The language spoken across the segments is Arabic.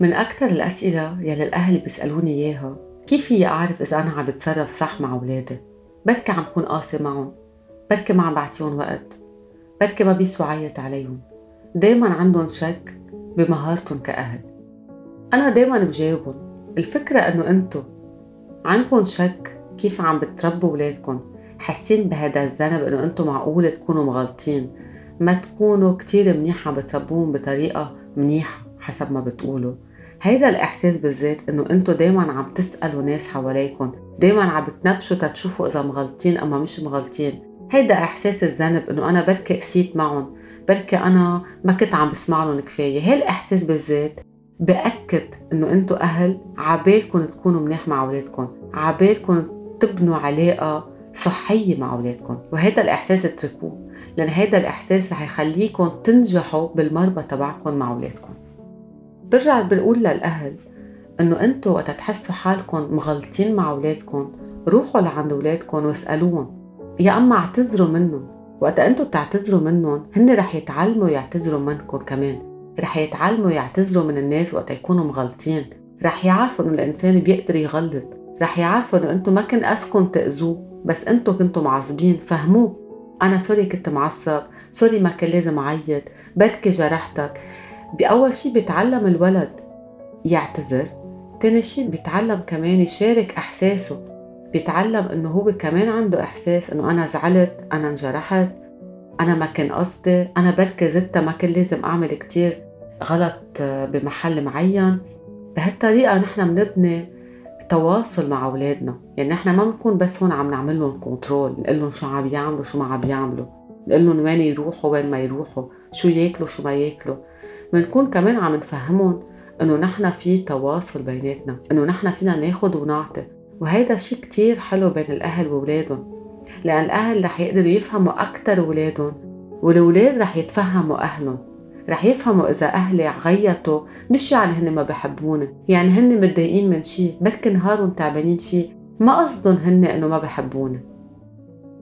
من أكثر الأسئلة يلي الأهل بيسألوني إياها كيف فيي أعرف إذا أنا عم بتصرف صح مع أولادي؟ بركي عم كون قاسي معهم بركي ما عم بعطيهم وقت بركي ما بيسوى عيط عليهم. دايما عندهم شك بمهارتهم كأهل. أنا دايما بجاوبهم الفكرة إنه أنتو عندكم شك كيف عم بتربوا ولادكم حاسين بهذا الذنب إنه أنتو معقول تكونوا مغلطين؟ ما تكونوا كتير منيح عم بتربوهم بطريقة منيحة حسب ما بتقولوا. هيدا الإحساس بالذات إنه أنتو دايما عم تسألوا ناس حواليكم دايما عم بتنبشوا تتشوفوا إذا مغلطين أما مش مغلطين. هيدا إحساس الذنب إنه أنا بركي قسيت معهم بركي أنا ما كنت عم بسمع لهم كفاية. هالإحساس بالذات بأكد إنه أنتو أهل عبالكم تكونوا منيح مع أولادكم عبالكم تبنوا علاقة صحية مع أولادكم وهذا الإحساس اتركوه لأن هذا الإحساس رح يخليكم تنجحوا بالمربى تبعكم مع أولادكم برجع بقول للأهل إنه أنتوا وقت تحسوا حالكم مغلطين مع أولادكم روحوا لعند أولادكم واسألوهم. يا أما اعتذروا منهم. وقت أنتوا بتعتذروا منهم هن رح يتعلموا يعتذروا منكم كمان. رح يتعلموا يعتذروا من الناس وقت يكونوا مغلطين. رح يعرفوا إنه الإنسان بيقدر يغلط. رح يعرفوا إنه أنتوا ما كان قصدكم تأذوه بس أنتوا كنتوا معصبين فهموه. أنا sorry كنت معصب sorry ما كان لازم أعيط بركي جرحتك. بأول شي بيتعلم الولد يعتذر تاني شي بيتعلم كمان يشارك إحساسه. بيتعلم إنه هو كمان عنده إحساس إنه أنا زعلت أنا انجرحت أنا ما كان قصدي أنا بركي زدتها ما كان لازم أعمل كتير غلط بمحل معين. بهالطريقة نحن بنبني تواصل مع أولادنا. يعني نحن ما بنكون بس هون عم نعمل لهم كنترول نقول لهم شو عم يعملوا شو ما عم يعملوا. نقول لهم وين يروحوا وين ما يروحوا شو ياكلوا شو ما ياكلوا. بنكون كمان عم نفهمهم إنه نحن في تواصل بيناتنا إنه نحن فينا ناخد ونعطي وهيدا شيء كتير حلو بين الأهل وأولادهم لأن الأهل رح يقدروا يفهموا أكتر أولادهم والولاد رح يتفهموا أهلهم رح يفهموا إذا أهلي عيطوا مش يعني هن ما بحبوني يعني هن متضايقين من شيء بركي نهارهم تعبانين فيه ما قصدهم هن إنه ما بحبوني.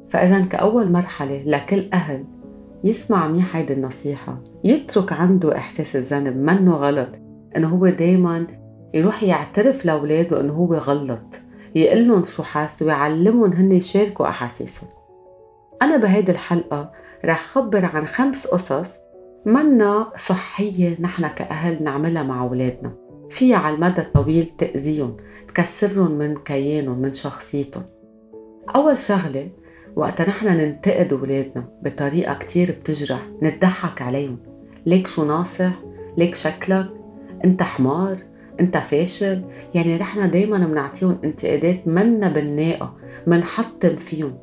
فاذا كأول مرحلة لكل أهل يسمع منيح هيدي النصيحة يترك عنده إحساس الذنب منه غلط إنه هو دايما يروح يعترف لأولاده إنه هو غلط يقلن شو حاس ويعلمهم هن يشاركوا أحاسيسهم. أنا بهيدي الحلقة رح خبر عن خمس قصص منا صحية نحن كأهل نعملها مع أولادنا فيها على المدى الطويل تأذيهم تكسرهم من كيانهم من شخصيتهم. أول شغلة وقتا نحن ننتقد ولادنا بطريقة كتير بتجرح نتضحك عليهم. ليك شو ناصح؟ ليك شكلك؟ انت حمار؟ انت فاشل؟ يعني نحن دايما بنعطيهم انتقادات منا بناءة منحطم فيهم.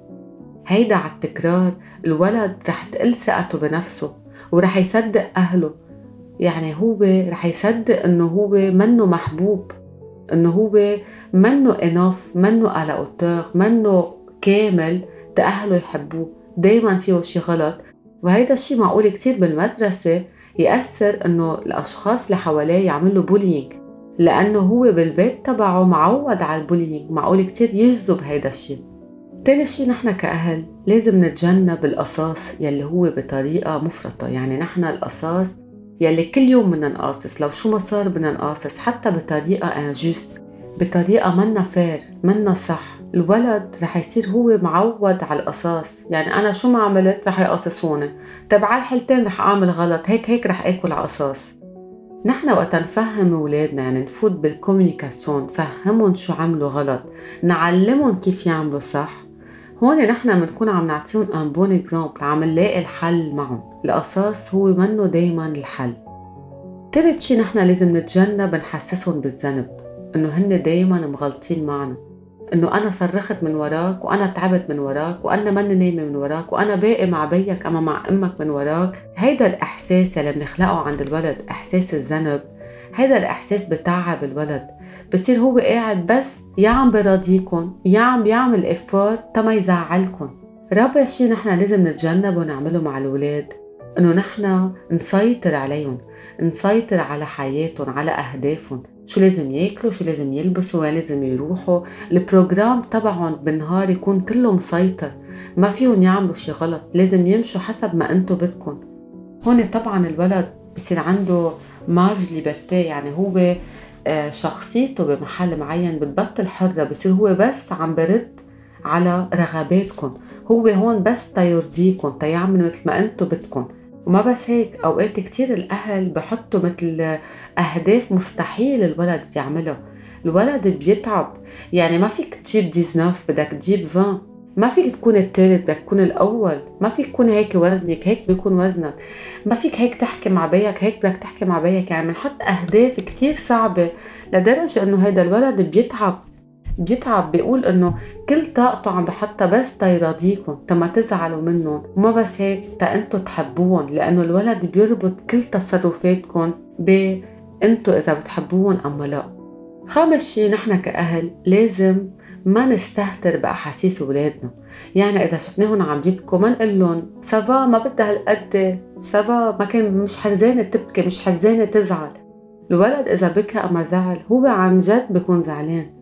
هيدا على التكرار الولد رح تقل ثقته بنفسه ورح يصدق أهله. يعني هو رح يصدق إنه هو منه محبوب إنه هو منه enough منه à la hauteur منه كامل. تا أهله يحبوه. دايما فيه شي غلط. وهيدا الشي معقول كتير بالمدرسة يأثر إنه الأشخاص اللي حواليه يعملوا bullying لأنه هو بالبيت تبعه معود على ال bullying معقول كتير يجذب هيدا الشي. تاني شي نحن كأهل لازم نتجنب القصاص يلي هو بطريقة مفرطة. يعني نحن القصاص يلي كل يوم بدنا نقاصص. لو شو ما صار بدنا نقاصص حتى بطريقة unjust بطريقة منا fair منا صح. الولد رح يصير هو معود على القصاص. يعني أنا شو ما عملت رح يقصصوني. طب على الحالتين رح أعمل غلط هيك هيك رح آكل على قصاص نحن وقت نفهم أولادنا يعني نفوت بال communication نفهمهم شو عملوا غلط نعلمهم كيف يعملوا صح. هون نحن بنكون عم نعطيهم un bon exemple عم نلاقي الحل معهم. القصاص هو منه دايما الحل. تالت شي نحن لازم نتجنب نحسسهم بالذنب إنه هن دايما مغلطين معنا. إنه أنا صرخت من وراك وأنا تعبت من وراك وأنا ماني نايمة من وراك وأنا باقي مع بيك أما مع أمك من وراك. هيدا الإحساس اللي بنخلقه عند الولد إحساس الذنب. هيدا الإحساس بتعب الولد. بصير هو قاعد بس يا عم براضيكم يا عم بيعمل effort تما يزعلكم رابع شي نحن لازم نتجنبه ونعمله مع الولاد إنه نحن نسيطر عليهم نسيطر على حياتهم على أهدافهم. شو لازم ياكلوا شو لازم يلبسوا وين لازم يروحوا. ال programme تبعهم بالنهار يكون كله مسيطر ما فيهم يعملوا شي غلط لازم يمشوا حسب ما انتو بدكم. هون طبعا الولد بصير عنده مارج ليبرتي يعني هو آه، شخصيته بمحل معين بتبطل حرة بصير هو بس عم برد على رغباتكم. هو هون بس تيرضيكم تيعمل مثل ما أنتم بدكم. وما بس هيك أوقات كتير الأهل بحطوا مثل أهداف مستحيل الولد يعملها. الولد بيتعب. يعني ما فيك تجيب 19 بدك تجيب 20 ما فيك تكون الثالث بدك تكون الأول. ما فيك تكون هيك وزنك هيك بيكون وزنك. ما فيك هيك تحكي مع بيك هيك بدك تحكي مع بيك. يعني بنحط أهداف كتير صعبة لدرجة إنه هيدا الولد بيتعب. بيتعب بيقول إنه كل طاقته عم بحطها بس تيراضيكم تما تزعلوا منهم. وما بس هيك تا انتو تحبوهم لأنه الولد بيربط كل تصرفاتكم ب انتو إذا بتحبوهم اما لا. خامس شي نحن كأهل لازم ما نستهتر بأحاسيس ولادنا يعني إذا شفناهم عم يبكوا ما نقول لهم ça va ما بدها هالقد ça va ما كان مش حرزانة تبكي مش حرزانة تزعل. الولد إذا بكى أما زعل هو عن جد بيكون زعلان.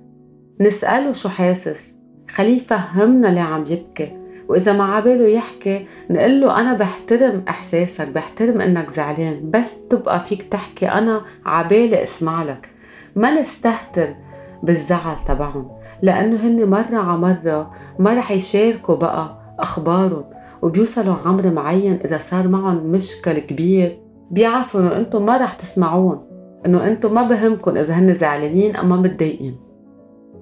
نسأله شو حاسس. خليه يفهمنا ليه عم يبكي. وإذا ما عباله يحكي نقول له أنا بحترم إحساسك بحترم إنك زعلان بس تبقى فيك تحكي أنا عبالي أسمع لك. ما نستهتر بالزعل تبعهم لأنه هن مرة على مرة ما رح يشاركوا بقى أخبارهم وبيوصلوا عمر معين إذا صار معهم مشكل كبير. بيعرفوا إنه أنتم ما رح تسمعون إنه أنتم ما بهمكم إذا هن زعلانين أما متضايقين.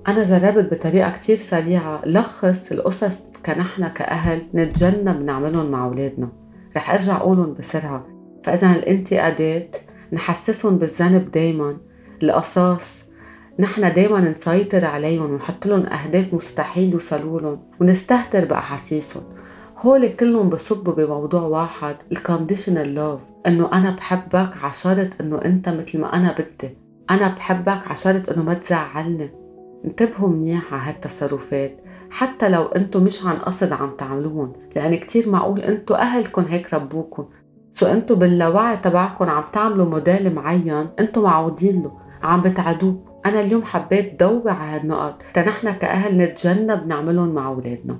أنا جربت بطريقة كتير سريعة لخص القصص كنحنا كأهل نتجنب نعملهم مع أولادنا. رح أرجع أقولهم بسرعة. فإذا الانتقادات نحسسهم بالذنب دايما. القصاص نحن دايما نسيطر عليهم ونحط لهم أهداف مستحيل يوصلوا لهم ونستهتر بأحاسيسهم. هول كلهم بصبوا بموضوع واحد الكونديشنال لوف إنه أنا بحبك عشرة إنه أنت مثل ما أنا بدي. أنا بحبك عشرة إنه ما تزعلني. انتبهوا منيح على هالتصرفات حتى لو أنتم مش عن قصد عم تعملوهم لأن كتير معقول أنتم اهلكم هيك ربوكم سو أنتم باللاوعي تبعكم عم تعملوا موديل معين أنتم معودين له عم بتعدوه. أنا اليوم حبيت ضوي على هالنقط تنحنا كأهل نتجنب نعملهم مع أولادنا.